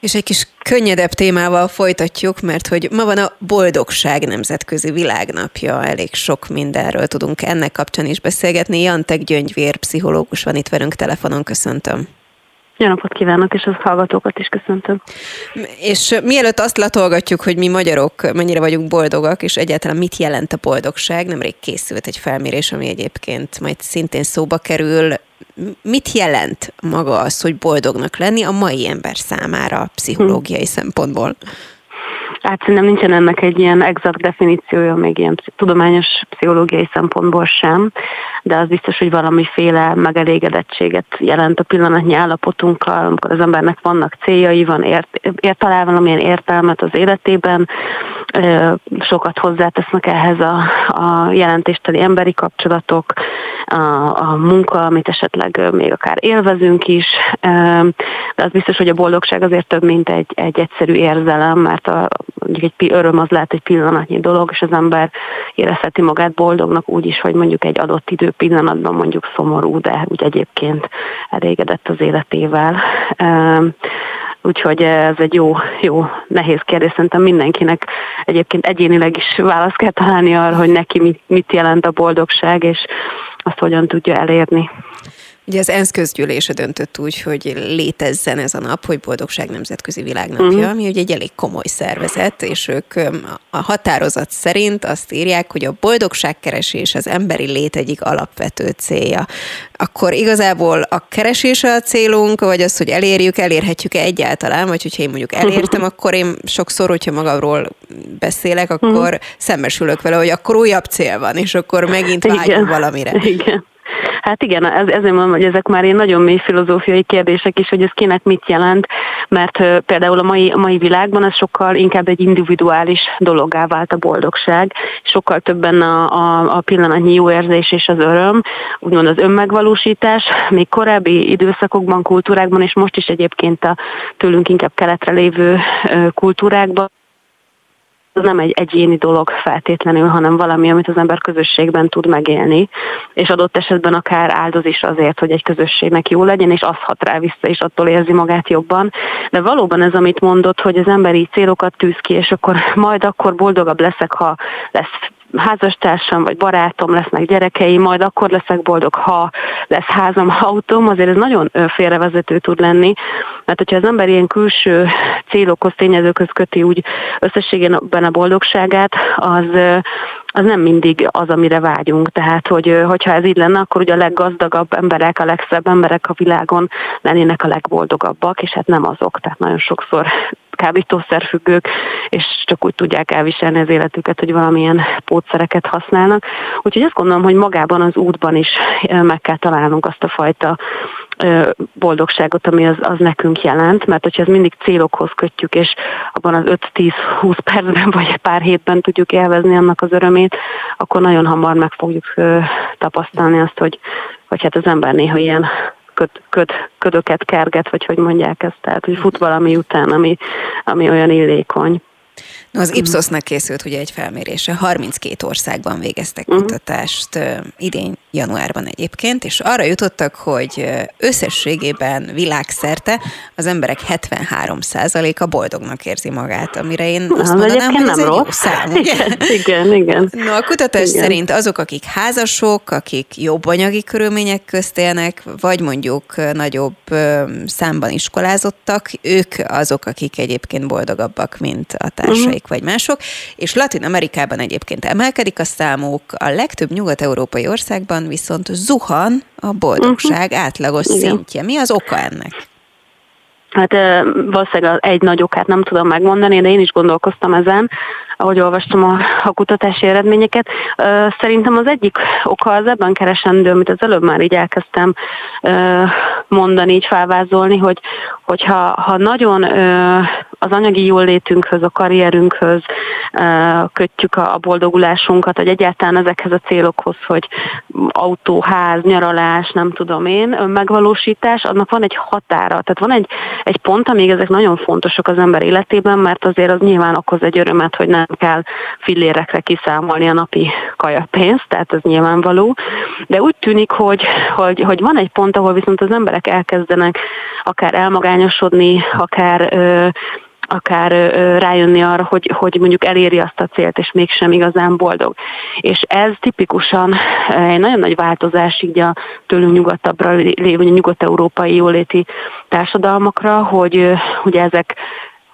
És egy kis könnyedebb témával folytatjuk, mert hogy ma van a Boldogság Nemzetközi Világnapja, elég sok mindenről tudunk ennek kapcsán is beszélgetni. Jantek Gyöngyvér, pszichológus van itt velünk telefonon, köszöntöm. Jó napot kívánok, és az hallgatókat is köszöntöm. És mielőtt azt latolgatjuk, hogy mi magyarok mennyire vagyunk boldogak, és egyáltalán mit jelent a boldogság, nemrég készült egy felmérés, ami egyébként majd szintén szóba kerül. Mit jelent maga az, hogy boldognak lenni a mai ember számára pszichológiai hm. szempontból? Hát szerintem nincsen ennek egy ilyen exakt definíciója, még ilyen tudományos pszichológiai szempontból sem, de az biztos, hogy valamiféle megelégedettséget jelent a pillanatnyi állapotunkkal, amikor az embernek vannak céljai, van ért, ért talál valamilyen értelmet az életében, sokat hozzátesznek ehhez a, a jelentésteli emberi kapcsolatok, a, a munka, amit esetleg még akár élvezünk is, de az biztos, hogy a boldogság azért több, mint egy, egy egyszerű érzelem, mert a, mondjuk egy öröm az lehet egy pillanatnyi dolog, és az ember érezheti magát boldognak úgy is, hogy mondjuk egy adott idő pillanatban mondjuk szomorú, de úgy egyébként elégedett az életével. Úgyhogy ez egy jó, jó, nehéz kérdés. Szerintem mindenkinek egyébként egyénileg is választ kell találni arra, hogy neki mit, mit jelent a boldogság, és azt hogyan tudja elérni. Ugye az ENSZ közgyűlése döntött úgy, hogy létezzen ez a nap, hogy Boldogság Nemzetközi Világnapja, uh-huh. ami ugye egy elég komoly szervezet, és ők a határozat szerint azt írják, hogy a boldogságkeresés az emberi lét egyik alapvető célja. Akkor igazából a keresés a célunk, vagy az, hogy elérjük, elérhetjük-e egyáltalán, vagy hogyha én mondjuk elértem, uh-huh. akkor én sokszor, hogyha magamról beszélek, akkor uh-huh. szembesülök vele, hogy akkor újabb cél van, és akkor megint vágyunk valamire. Igen. Hát igen, ez, ezért mondom, hogy ezek már ilyen nagyon mély filozófiai kérdések is, hogy ez kinek mit jelent, mert például a mai, mai világban ez sokkal inkább egy individuális dologgá vált a boldogság, sokkal többen a, a, a pillanatnyi jó érzés és az öröm, úgymond az önmegvalósítás, még korábbi időszakokban, kultúrákban, és most is egyébként a tőlünk inkább keletre lévő kultúrákban, az nem egy egyéni dolog feltétlenül, hanem valami, amit az ember közösségben tud megélni, és adott esetben akár áldoz is azért, hogy egy közösségnek jó legyen, és az hat rá vissza, és attól érzi magát jobban. De valóban ez, amit mondott, hogy az emberi célokat tűz ki, és akkor majd akkor boldogabb leszek, ha lesz házastársam vagy barátom, lesznek gyerekeim, majd akkor leszek boldog, ha lesz házam, autóm, azért ez nagyon félrevezető tud lenni, mert hogyha az ember ilyen külső célokhoz, tényezőköz köti úgy összességében a boldogságát, az az nem mindig az, amire vágyunk. Tehát, hogy, hogyha ez így lenne, akkor ugye a leggazdagabb emberek, a legszebb emberek a világon lennének a legboldogabbak, és hát nem azok. Tehát nagyon sokszor kábítószerfüggők, és csak úgy tudják elviselni az életüket, hogy valamilyen pótszereket használnak. Úgyhogy azt gondolom, hogy magában az útban is meg kell találnunk azt a fajta boldogságot, ami az, az nekünk jelent, mert hogyha ez mindig célokhoz kötjük, és abban az 5-10-20 percben vagy pár hétben tudjuk élvezni annak az örömét, akkor nagyon hamar meg fogjuk tapasztalni azt, hogy, hogy hát az ember néha ilyen köd, köd, ködöket kerget, vagy hogy mondják ezt, tehát hogy fut valami után, ami, ami olyan illékony. No, az Ipsosnak készült ugye egy felmérése, 32 országban végeztek uh-huh. kutatást idén januárban egyébként, és arra jutottak, hogy összességében világszerte az emberek 73%-a boldognak érzi magát, amire én azt Na, mondanám, hogy ez egy jó szám. Igen, igen, igen. No, a kutatás igen. szerint azok, akik házasok, akik jobb anyagi körülmények közt élnek, vagy mondjuk nagyobb számban iskolázottak, ők azok, akik egyébként boldogabbak, mint a társaik. Uh-huh vagy mások, és Latin Amerikában egyébként emelkedik a számuk, a legtöbb nyugat-európai országban viszont zuhan a boldogság uh-huh. átlagos Igen. szintje. Mi az oka ennek? Hát valószínűleg egy nagy okát nem tudom megmondani, de én is gondolkoztam ezen, ahogy olvastam a, a kutatási eredményeket. Szerintem az egyik oka az ebben keresendő, amit az előbb már így elkezdtem mondani, így felvázolni, hogy hogyha ha nagyon az anyagi jólétünkhöz, a karrierünkhöz kötjük a boldogulásunkat, vagy egyáltalán ezekhez a célokhoz, hogy autó, ház, nyaralás, nem tudom én, megvalósítás, annak van egy határa. Tehát van egy, egy pont, amíg ezek nagyon fontosak az ember életében, mert azért az nyilván okoz egy örömet, hogy nem kell fillérekre kiszámolni a napi kajapénzt, tehát ez nyilvánvaló. De úgy tűnik, hogy, hogy, hogy van egy pont, ahol viszont az emberek elkezdenek akár elmagányosodni, akár ö, akár rájönni arra, hogy, hogy mondjuk eléri azt a célt, és mégsem igazán boldog. És ez tipikusan egy nagyon nagy változás így a tőlünk nyugatabbra lévő nyugat-európai jóléti társadalmakra, hogy ugye ezek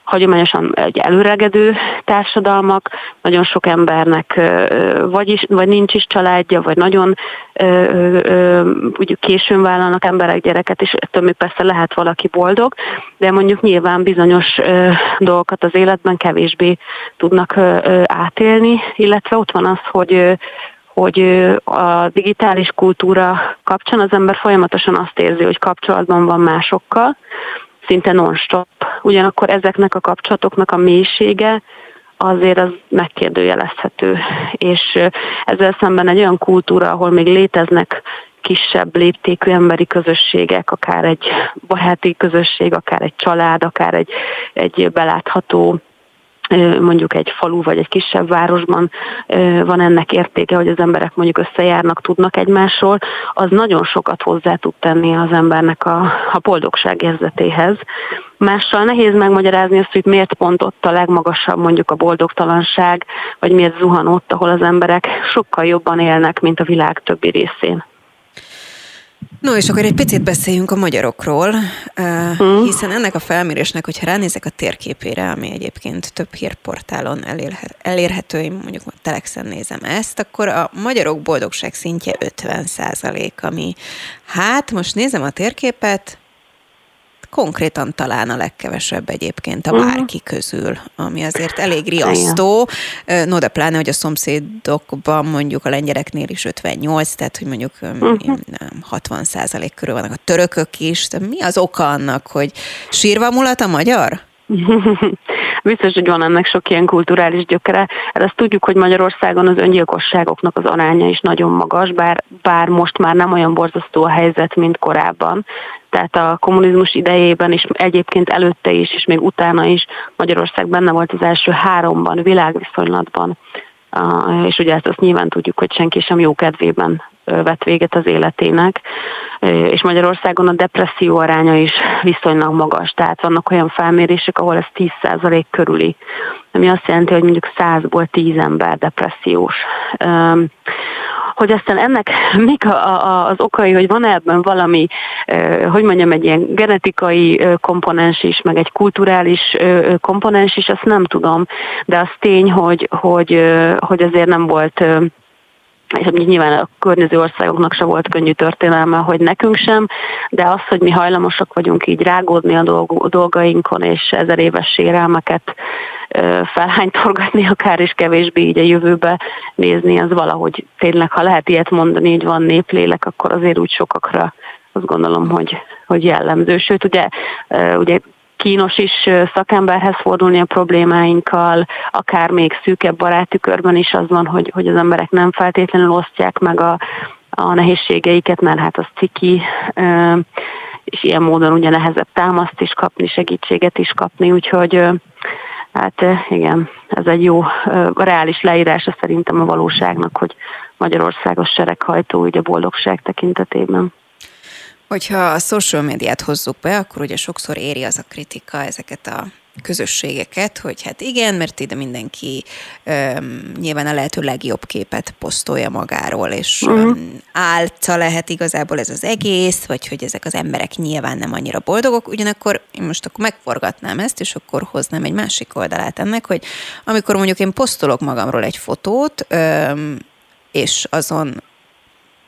hagyományosan egy előregedő társadalmak, nagyon sok embernek vagy, is, vagy nincs is családja, vagy nagyon úgy későn vállalnak emberek gyereket, és ettől még persze lehet valaki boldog, de mondjuk nyilván bizonyos dolgokat az életben kevésbé tudnak átélni, illetve ott van az, hogy hogy a digitális kultúra kapcsán az ember folyamatosan azt érzi, hogy kapcsolatban van másokkal, szinte non-stop. Ugyanakkor ezeknek a kapcsolatoknak a mélysége azért az megkérdőjelezhető. És ezzel szemben egy olyan kultúra, ahol még léteznek kisebb léptékű emberi közösségek, akár egy baráti közösség, akár egy család, akár egy, egy belátható mondjuk egy falu vagy egy kisebb városban van ennek értéke, hogy az emberek mondjuk összejárnak, tudnak egymásról, az nagyon sokat hozzá tud tenni az embernek a, a boldogság érzetéhez. Mással nehéz megmagyarázni azt, hogy miért pont ott a legmagasabb mondjuk a boldogtalanság, vagy miért zuhan ott, ahol az emberek sokkal jobban élnek, mint a világ többi részén. No, és akkor egy picit beszéljünk a magyarokról, hmm. hiszen ennek a felmérésnek, hogyha ránézek a térképére, ami egyébként több hírportálon elérhető, én mondjuk Telexen nézem ezt, akkor a magyarok boldogság szintje 50% ami hát most nézem a térképet, konkrétan talán a legkevesebb egyébként a mhm. bárki közül, ami azért elég riasztó. No, de pláne, hogy a szomszédokban mondjuk a lengyeleknél is 58, tehát hogy mondjuk uh-huh. 60 százalék körül vannak a törökök is. De mi az oka annak, hogy sírva mulat a magyar? Biztos, hogy van ennek sok ilyen kulturális gyökere. Ezt tudjuk, hogy Magyarországon az öngyilkosságoknak az aránya is nagyon magas, bár, bár most már nem olyan borzasztó a helyzet, mint korábban. Tehát a kommunizmus idejében is, egyébként előtte is, és még utána is Magyarország benne volt az első háromban világviszonylatban. És ugye ezt azt nyilván tudjuk, hogy senki sem jó kedvében vett véget az életének, és Magyarországon a depresszió aránya is viszonylag magas, tehát vannak olyan felmérések, ahol ez 10% körüli, ami azt jelenti, hogy mondjuk 100-ból 10 ember depressziós. Hogy aztán ennek mik a, a, az okai, hogy van ebben valami, hogy mondjam, egy ilyen genetikai komponens is, meg egy kulturális komponens is, azt nem tudom, de az tény, hogy, hogy, hogy azért nem volt és nyilván a környező országoknak se volt könnyű történelme, hogy nekünk sem, de az, hogy mi hajlamosak vagyunk így rágódni a dolgainkon, és ezer éves sérelmeket felhánytorgatni, akár is kevésbé így a jövőbe nézni, az valahogy tényleg, ha lehet ilyet mondani, hogy van néplélek, akkor azért úgy sokakra azt gondolom, hogy, hogy jellemző. Sőt, ugye, ugye kínos is szakemberhez fordulni a problémáinkkal, akár még szűkebb baráti körben is az van, hogy, hogy az emberek nem feltétlenül osztják meg a, a nehézségeiket, mert hát az ciki, és ilyen módon ugye nehezebb támaszt is kapni, segítséget is kapni, úgyhogy hát igen, ez egy jó, reális leírása szerintem a valóságnak, hogy Magyarországos sereghajtó ugye a boldogság tekintetében. Hogyha a social médiát hozzuk be, akkor ugye sokszor éri az a kritika ezeket a közösségeket, hogy hát igen, mert ide mindenki öm, nyilván a lehető legjobb képet posztolja magáról, és uh-huh. álca lehet igazából ez az egész, vagy hogy ezek az emberek nyilván nem annyira boldogok, ugyanakkor én most akkor megforgatnám ezt, és akkor hoznám egy másik oldalát ennek, hogy amikor mondjuk én posztolok magamról egy fotót, öm, és azon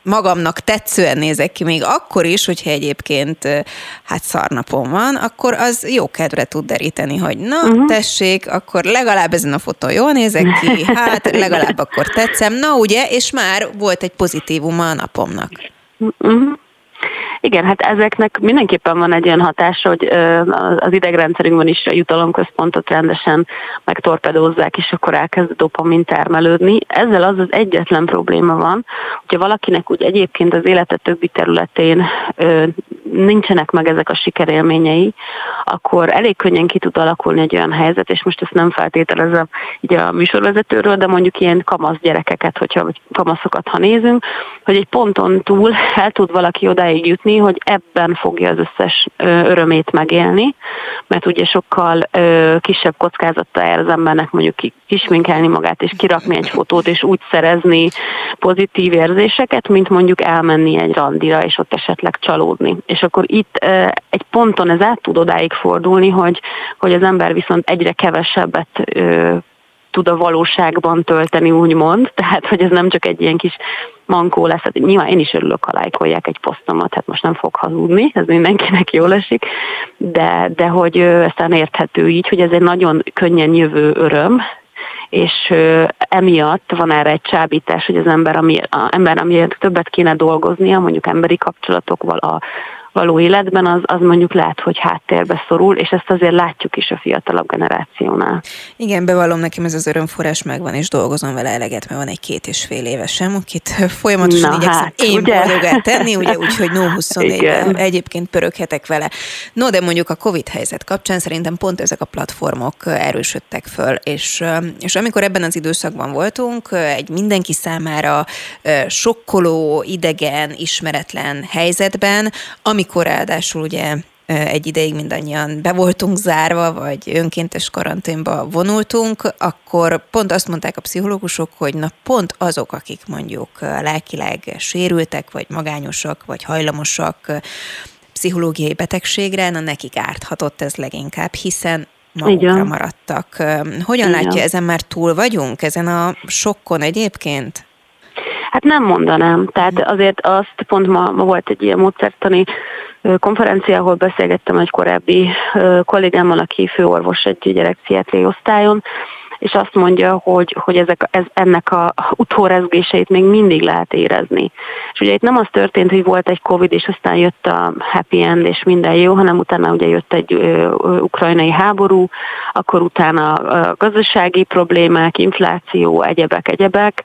magamnak tetszően nézek ki, még akkor is, hogyha egyébként hát szarnapom van, akkor az jó kedvre tud deríteni, hogy na, uh-huh. tessék, akkor legalább ezen a fotón jól nézek ki, hát legalább akkor tetszem, na ugye, és már volt egy pozitívuma a napomnak. Uh-huh. Igen, hát ezeknek mindenképpen van egy olyan hatása, hogy az idegrendszerünkben is a jutalomközpontot rendesen megtorpedózzák, és akkor elkezd dopamin termelődni. Ezzel az az egyetlen probléma van, hogyha valakinek úgy egyébként az élete többi területén nincsenek meg ezek a sikerélményei, akkor elég könnyen ki tud alakulni egy olyan helyzet, és most ezt nem feltételezem így a műsorvezetőről, de mondjuk ilyen kamasz gyerekeket, hogyha vagy kamaszokat, ha nézünk, hogy egy ponton túl el tud valaki odáig jutni, hogy ebben fogja az összes örömét megélni, mert ugye sokkal kisebb kockázattal jár az embernek mondjuk kisminkelni magát, és kirakni egy fotót, és úgy szerezni pozitív érzéseket, mint mondjuk elmenni egy randira, és ott esetleg csalódni. És akkor itt egy ponton ez át tud odáig fordulni, hogy, hogy az ember viszont egyre kevesebbet tud a valóságban tölteni, úgymond. Tehát, hogy ez nem csak egy ilyen kis mankó lesz. Hát nyilván én is örülök, ha lájkolják egy posztomat, hát most nem fog hazudni, ez mindenkinek jól esik, de, de hogy aztán érthető így, hogy ez egy nagyon könnyen jövő öröm, és emiatt van erre egy csábítás, hogy az ember, ami, a ember, amiért többet kéne dolgoznia, mondjuk emberi kapcsolatokval, a való életben, az, az mondjuk lehet, hogy háttérbe szorul, és ezt azért látjuk is a fiatalabb generációnál. Igen, bevallom nekem ez az örömforrás megvan, és dolgozom vele eleget, mert van egy két és fél évesem, akit folyamatosan Na, igyekszem hát, én boldogát tenni, ugye úgyhogy no 24 egyébként pöröghetek vele. No, de mondjuk a Covid helyzet kapcsán szerintem pont ezek a platformok erősödtek föl, és, és amikor ebben az időszakban voltunk, egy mindenki számára sokkoló, idegen, ismeretlen helyzetben, ami amikor ráadásul ugye egy ideig mindannyian be voltunk zárva, vagy önkéntes karanténba vonultunk, akkor pont azt mondták a pszichológusok, hogy na pont azok, akik mondjuk lelkileg sérültek, vagy magányosak, vagy hajlamosak pszichológiai betegségre, na nekik árthatott ez leginkább, hiszen magukra Igen. maradtak. Hogyan Igen. látja, ezen már túl vagyunk, ezen a sokkon egyébként? Hát nem mondanám. Tehát azért azt pont ma, volt egy ilyen módszertani konferencia, ahol beszélgettem egy korábbi kollégámmal, aki főorvos egy gyerekpszichiátriai osztályon, és azt mondja, hogy, hogy ezek, ez, ennek a utórezgéseit még mindig lehet érezni. És ugye itt nem az történt, hogy volt egy Covid, és aztán jött a happy end, és minden jó, hanem utána ugye jött egy ö, ukrajnai háború, akkor utána a gazdasági problémák, infláció, egyebek, egyebek,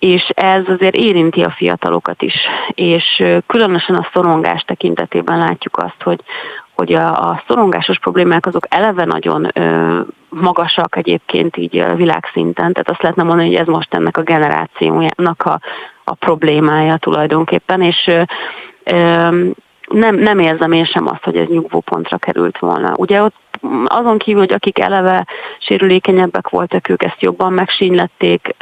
és ez azért érinti a fiatalokat is, és különösen a szorongás tekintetében látjuk azt, hogy, hogy a, a szorongásos problémák azok eleve nagyon ö, magasak egyébként így világszinten, tehát azt lehetne mondani, hogy ez most ennek a generációjának a, a problémája tulajdonképpen, és ö, nem, nem érzem én sem azt, hogy ez nyugvópontra került volna. Ugye ott azon kívül, hogy akik eleve sérülékenyebbek voltak, ők ezt jobban megsínylették,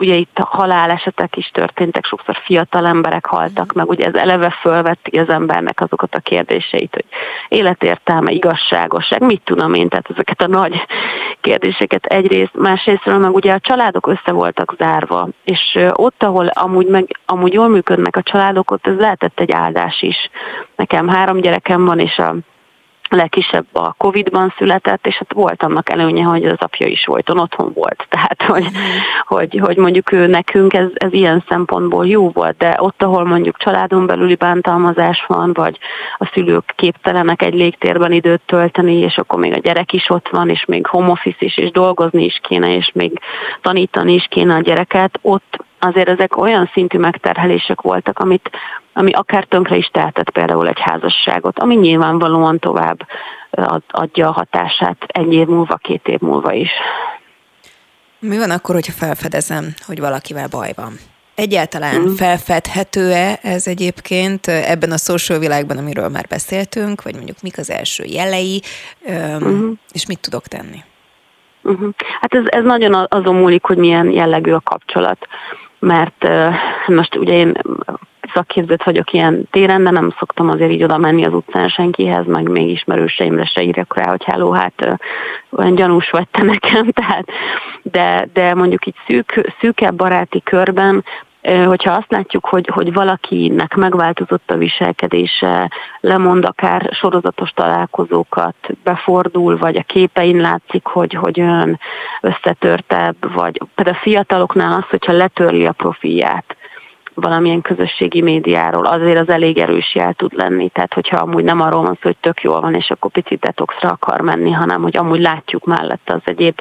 ugye itt halálesetek is történtek, sokszor fiatal emberek haltak meg, ugye ez eleve fölvetti az embernek azokat a kérdéseit, hogy életértelme, igazságosság, mit tudom én, tehát ezeket a nagy kérdéseket egyrészt, másrésztről meg ugye a családok össze voltak zárva, és ott, ahol amúgy, meg, amúgy jól működnek a családok, ott ez lehetett egy áldás is. Nekem három gyerekem van, és a legkisebb a Covid-ban született, és hát volt annak előnye, hogy az apja is folyton otthon volt. Tehát, hogy, hogy, hogy mondjuk ő nekünk ez, ez ilyen szempontból jó volt, de ott, ahol mondjuk családon belüli bántalmazás van, vagy a szülők képtelenek egy légtérben időt tölteni, és akkor még a gyerek is ott van, és még home office is, és dolgozni is kéne, és még tanítani is kéne a gyereket, ott azért ezek olyan szintű megterhelések voltak, amit, ami akár tönkre is tehetett például egy házasságot, ami nyilvánvalóan tovább adja a hatását egy év múlva, két év múlva is. Mi van akkor, hogyha felfedezem, hogy valakivel baj van? Egyáltalán mm. felfedhető-e ez egyébként ebben a social világban, amiről már beszéltünk, vagy mondjuk mik az első jelei, mm. és mit tudok tenni? Uh-huh. Hát ez, ez nagyon azon múlik, hogy milyen jellegű a kapcsolat mert most ugye én szakképzőt vagyok ilyen téren, de nem szoktam azért így oda menni az utcán senkihez, meg még ismerőseimre se írjak rá, hogy háló, hát olyan gyanús vagy te nekem, tehát, de, de mondjuk így szűk, szűkebb baráti körben hogyha azt látjuk, hogy, hogy valakinek megváltozott a viselkedése, lemond akár sorozatos találkozókat, befordul, vagy a képein látszik, hogy, hogy olyan összetörtebb, vagy például a fiataloknál az, hogyha letörli a profilját, valamilyen közösségi médiáról, azért az elég erős jel tud lenni. Tehát, hogyha amúgy nem arról van szó, hogy tök jól van, és akkor picit detoxra akar menni, hanem hogy amúgy látjuk mellett az egyéb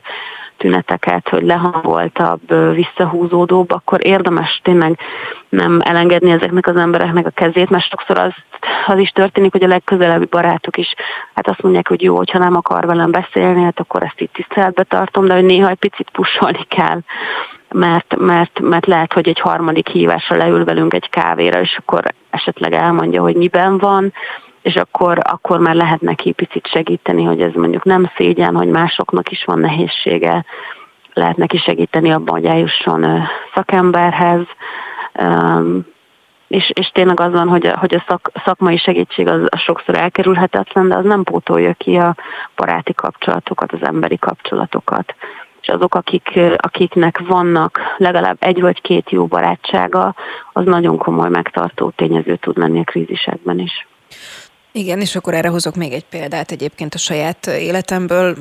tüneteket, hogy lehangoltabb, visszahúzódóbb, akkor érdemes tényleg nem elengedni ezeknek az embereknek a kezét, mert sokszor az, az is történik, hogy a legközelebbi barátok is hát azt mondják, hogy jó, hogyha nem akar velem beszélni, hát akkor ezt itt tiszteletbe tartom, de hogy néha egy picit pusolni kell, mert, mert, mert lehet, hogy egy harmadik hívásra leül velünk egy kávéra, és akkor esetleg elmondja, hogy miben van, és akkor, akkor már lehet neki picit segíteni, hogy ez mondjuk nem szégyen, hogy másoknak is van nehézsége, lehet neki segíteni abban, hogy eljusson szakemberhez, és, és tényleg az van, hogy a, hogy a szak, szakmai segítség az, az sokszor elkerülhetetlen, de az nem pótolja ki a baráti kapcsolatokat, az emberi kapcsolatokat. Azok, akik, akiknek vannak legalább egy vagy két jó barátsága, az nagyon komoly megtartó tényező tud lenni a krízisekben is. Igen, és akkor erre hozok még egy példát egyébként a saját életemből.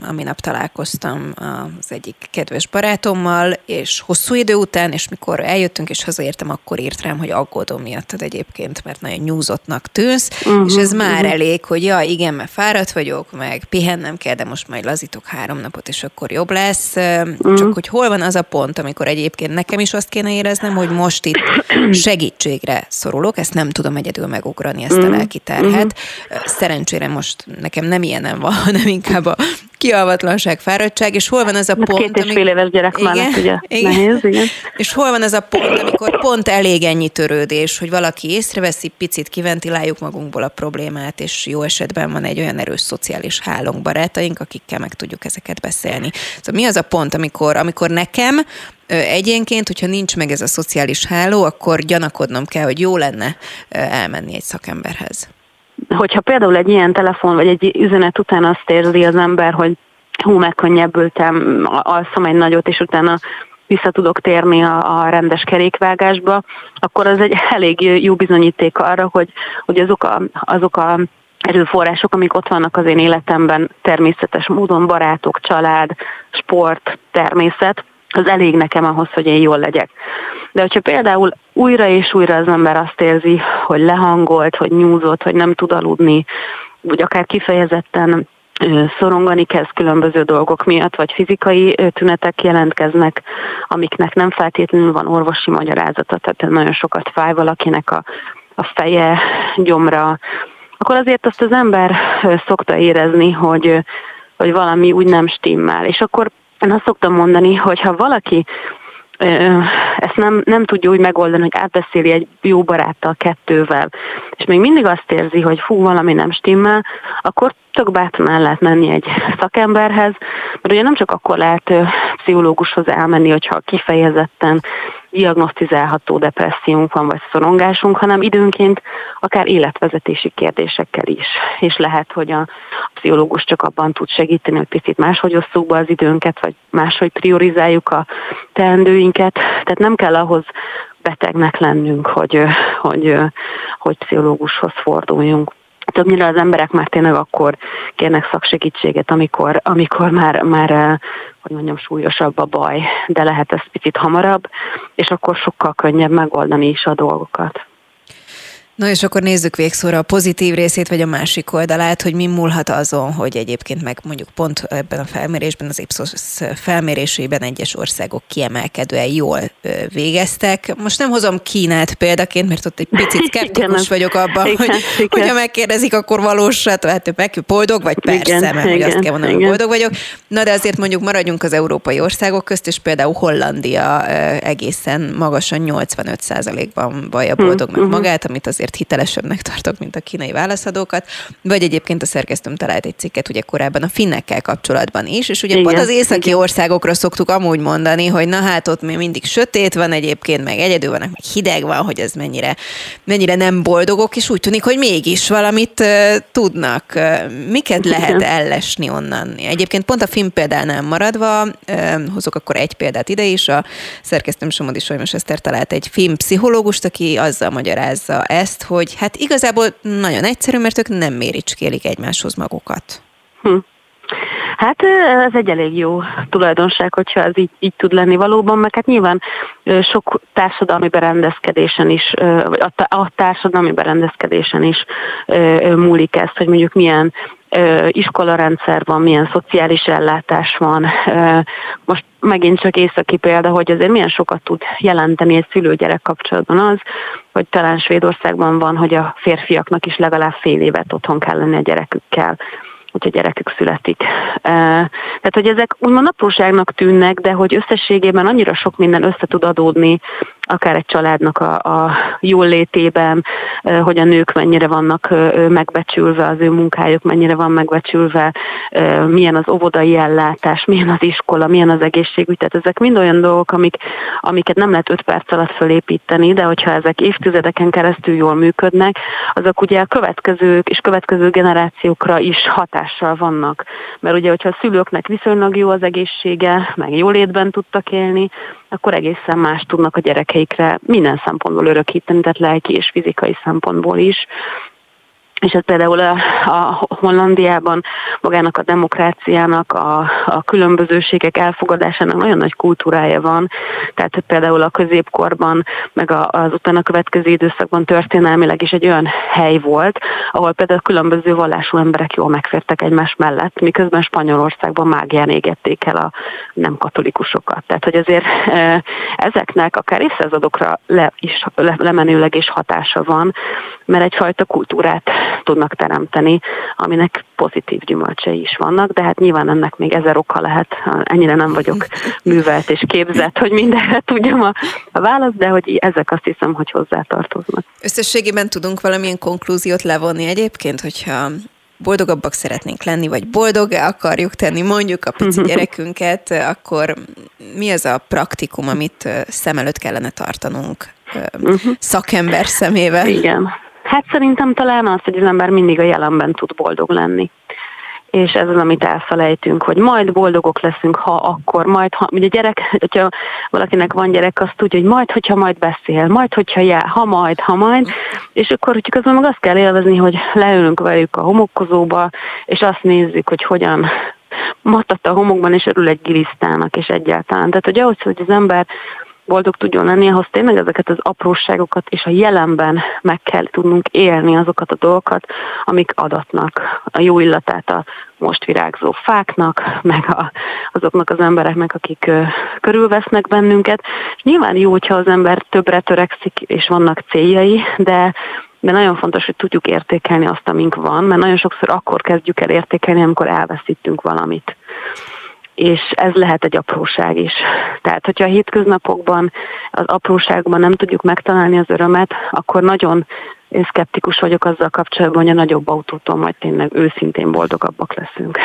Ami nap találkoztam az egyik kedves barátommal, és hosszú idő után, és mikor eljöttünk és hazaértem, akkor írt rám, hogy aggódom miattad egyébként, mert nagyon nyúzottnak tűnsz, uh-huh, és ez már uh-huh. elég, hogy ja, igen, mert fáradt vagyok, meg pihennem kell, de most majd lazítok három napot, és akkor jobb lesz. Uh-huh. Csak hogy hol van az a pont, amikor egyébként nekem is azt kéne éreznem, hogy most itt segítségre szorulok, ezt nem tudom egyedül megugrani, ezt a lelki terhet. Szerencsére most nekem nem ilyenem van, hanem inkább a kialvatlanság, fáradtság, és hol van ez a pont... Két és fél éves gyerek igen, mellett ugye igen. nehéz, igen. És hol van ez a pont, amikor pont elég ennyi törődés, hogy valaki észreveszi, picit kiventiláljuk magunkból a problémát, és jó esetben van egy olyan erős szociális hálónk, barátaink, akikkel meg tudjuk ezeket beszélni. Szóval mi az a pont, amikor, amikor nekem egyénként, hogyha nincs meg ez a szociális háló, akkor gyanakodnom kell, hogy jó lenne elmenni egy szakemberhez hogyha például egy ilyen telefon vagy egy üzenet után azt érzi az ember, hogy hú, megkönnyebbültem, alszom egy nagyot, és utána vissza tudok térni a, a rendes kerékvágásba, akkor az egy elég jó bizonyíték arra, hogy, hogy azok a, azok a erőforrások, amik ott vannak az én életemben, természetes módon barátok, család, sport, természet, az elég nekem ahhoz, hogy én jól legyek. De hogyha például újra és újra az ember azt érzi, hogy lehangolt, hogy nyúzott, hogy nem tud aludni, vagy akár kifejezetten szorongani kezd különböző dolgok miatt, vagy fizikai tünetek jelentkeznek, amiknek nem feltétlenül van orvosi magyarázata, tehát nagyon sokat fáj valakinek a, a feje, gyomra, akkor azért azt az ember szokta érezni, hogy, hogy valami úgy nem stimmel. És akkor én azt szoktam mondani, hogy ha valaki ezt nem, nem tudja úgy megoldani, hogy átbeszéli egy jó baráttal, kettővel, és még mindig azt érzi, hogy fú, valami nem stimmel, akkor tök bátran el lehet menni egy szakemberhez, mert ugye nem csak akkor lehet pszichológushoz elmenni, hogyha kifejezetten diagnosztizálható depressziónk van, vagy szorongásunk, hanem időnként akár életvezetési kérdésekkel is. És lehet, hogy a pszichológus csak abban tud segíteni, hogy picit máshogy osszuk be az időnket, vagy máshogy priorizáljuk a teendőinket. Tehát nem kell ahhoz betegnek lennünk, hogy, hogy, hogy pszichológushoz forduljunk többnyire az emberek már tényleg akkor kérnek szaksegítséget, amikor, amikor már, már hogy mondjam, súlyosabb a baj, de lehet ez picit hamarabb, és akkor sokkal könnyebb megoldani is a dolgokat. Na és akkor nézzük végszóra a pozitív részét, vagy a másik oldalát, hogy mi múlhat azon, hogy egyébként meg mondjuk pont ebben a felmérésben, az Ipsos felmérésében egyes országok kiemelkedően jól végeztek. Most nem hozom Kínát példaként, mert ott egy picit szkeptikus vagyok abban, igen, hogy igen. hogyha megkérdezik, akkor valósat, hát meg boldog vagy? Persze, igen, mert igen, azt kell mondani, hogy boldog vagyok. Na de azért mondjuk maradjunk az európai országok közt, és például Hollandia egészen magasan 85%-ban vallja hm, hm. magát, amit azért azért hitelesebbnek tartok, mint a kínai válaszadókat, vagy egyébként a szerkesztőm talált egy cikket ugye korábban a finnekkel kapcsolatban is, és ugye igen, pont az északi igen. országokra szoktuk amúgy mondani, hogy na hát ott még mindig sötét van egyébként, meg egyedül vannak, meg hideg van, hogy ez mennyire, mennyire nem boldogok, és úgy tűnik, hogy mégis valamit uh, tudnak. Miket lehet ellesni onnan? Egyébként pont a film példánál maradva, uh, hozok akkor egy példát ide is, a szerkesztőm Somodi Solymos Eszter talált egy filmpszichológust, aki azzal magyarázza ezt, azt, hogy hát igazából nagyon egyszerű, mert ők nem méricskélik egymáshoz magukat. Hm. Hát ez egy elég jó tulajdonság, hogyha ez így, így tud lenni valóban, meg hát nyilván sok társadalmi berendezkedésen is, vagy a társadalmi berendezkedésen is múlik ez, hogy mondjuk milyen iskolarendszer van, milyen szociális ellátás van. Most megint csak északi példa, hogy azért milyen sokat tud jelenteni egy szülő-gyerek kapcsolatban az, hogy talán Svédországban van, hogy a férfiaknak is legalább fél évet otthon kell lenni a gyerekükkel hogyha gyerekük születik. Tehát, hogy ezek úgymond apróságnak tűnnek, de hogy összességében annyira sok minden össze tud adódni, akár egy családnak a, a jól létében, hogy a nők mennyire vannak megbecsülve, az ő munkájuk mennyire van megbecsülve, milyen az óvodai ellátás, milyen az iskola, milyen az egészségügy. Tehát ezek mind olyan dolgok, amik, amiket nem lehet öt perc alatt fölépíteni, de hogyha ezek évtizedeken keresztül jól működnek, azok ugye a következők és következő generációkra is hatással vannak. Mert ugye, hogyha a szülőknek viszonylag jó az egészsége, meg jólétben tudtak élni, akkor egészen más tudnak a gyerekeikre minden szempontból örökíteni, tehát lelki és fizikai szempontból is és ez például a, a Hollandiában magának a demokráciának, a, a különbözőségek elfogadásának nagyon nagy kultúrája van. Tehát például a középkorban, meg a, az utána következő időszakban történelmileg is egy olyan hely volt, ahol például különböző vallású emberek jól megfértek egymás mellett, miközben Spanyolországban mágián égették el a nem katolikusokat. Tehát, hogy azért ezeknek akár évszázadokra le, is, le, lemenőleg is hatása van, mert egyfajta kultúrát tudnak teremteni, aminek pozitív gyümölcsei is vannak, de hát nyilván ennek még ezer oka lehet, ennyire nem vagyok művelt és képzett, hogy mindenre tudjam a, a választ, de hogy ezek azt hiszem, hogy hozzátartoznak. Összességében tudunk valamilyen konklúziót levonni egyébként, hogyha boldogabbak szeretnénk lenni, vagy boldog akarjuk tenni mondjuk a pici mhm. gyerekünket, akkor mi az a praktikum, amit szem előtt kellene tartanunk uh-huh. szakember szemével? Igen. Hát szerintem talán az, hogy az ember mindig a jelenben tud boldog lenni. És ez az, amit elfelejtünk, hogy majd boldogok leszünk, ha akkor, majd, ha, ugye gyerek, hogyha valakinek van gyerek, azt tudja, hogy majd, hogyha majd beszél, majd, hogyha jár, ha majd, ha majd, és akkor, hogy közben meg azt kell élvezni, hogy leülünk velük a homokkozóba, és azt nézzük, hogy hogyan matat a homokban, és örül egy gilisztának, és egyáltalán. Tehát, hogy ahhoz, hogy az ember boldog tudjon lenni, ahhoz tényleg ezeket az apróságokat és a jelenben meg kell tudnunk élni azokat a dolgokat, amik adatnak a jó illatát a most virágzó fáknak, meg a, azoknak az embereknek, akik ö, körülvesznek bennünket. És nyilván jó, hogyha az ember többre törekszik, és vannak céljai, de de nagyon fontos, hogy tudjuk értékelni azt, amink van, mert nagyon sokszor akkor kezdjük el értékelni, amikor elveszítünk valamit és ez lehet egy apróság is. Tehát, hogyha a hétköznapokban, az apróságban nem tudjuk megtalálni az örömet, akkor nagyon én szkeptikus vagyok azzal kapcsolatban, hogy a nagyobb autótól majd tényleg őszintén boldogabbak leszünk.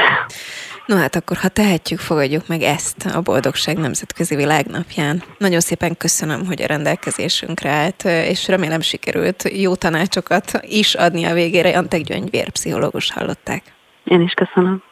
No hát akkor, ha tehetjük, fogadjuk meg ezt a Boldogság Nemzetközi Világnapján. Nagyon szépen köszönöm, hogy a rendelkezésünkre állt, és remélem sikerült jó tanácsokat is adni a végére. Antek Gyöngyvér, pszichológus hallották. Én is köszönöm.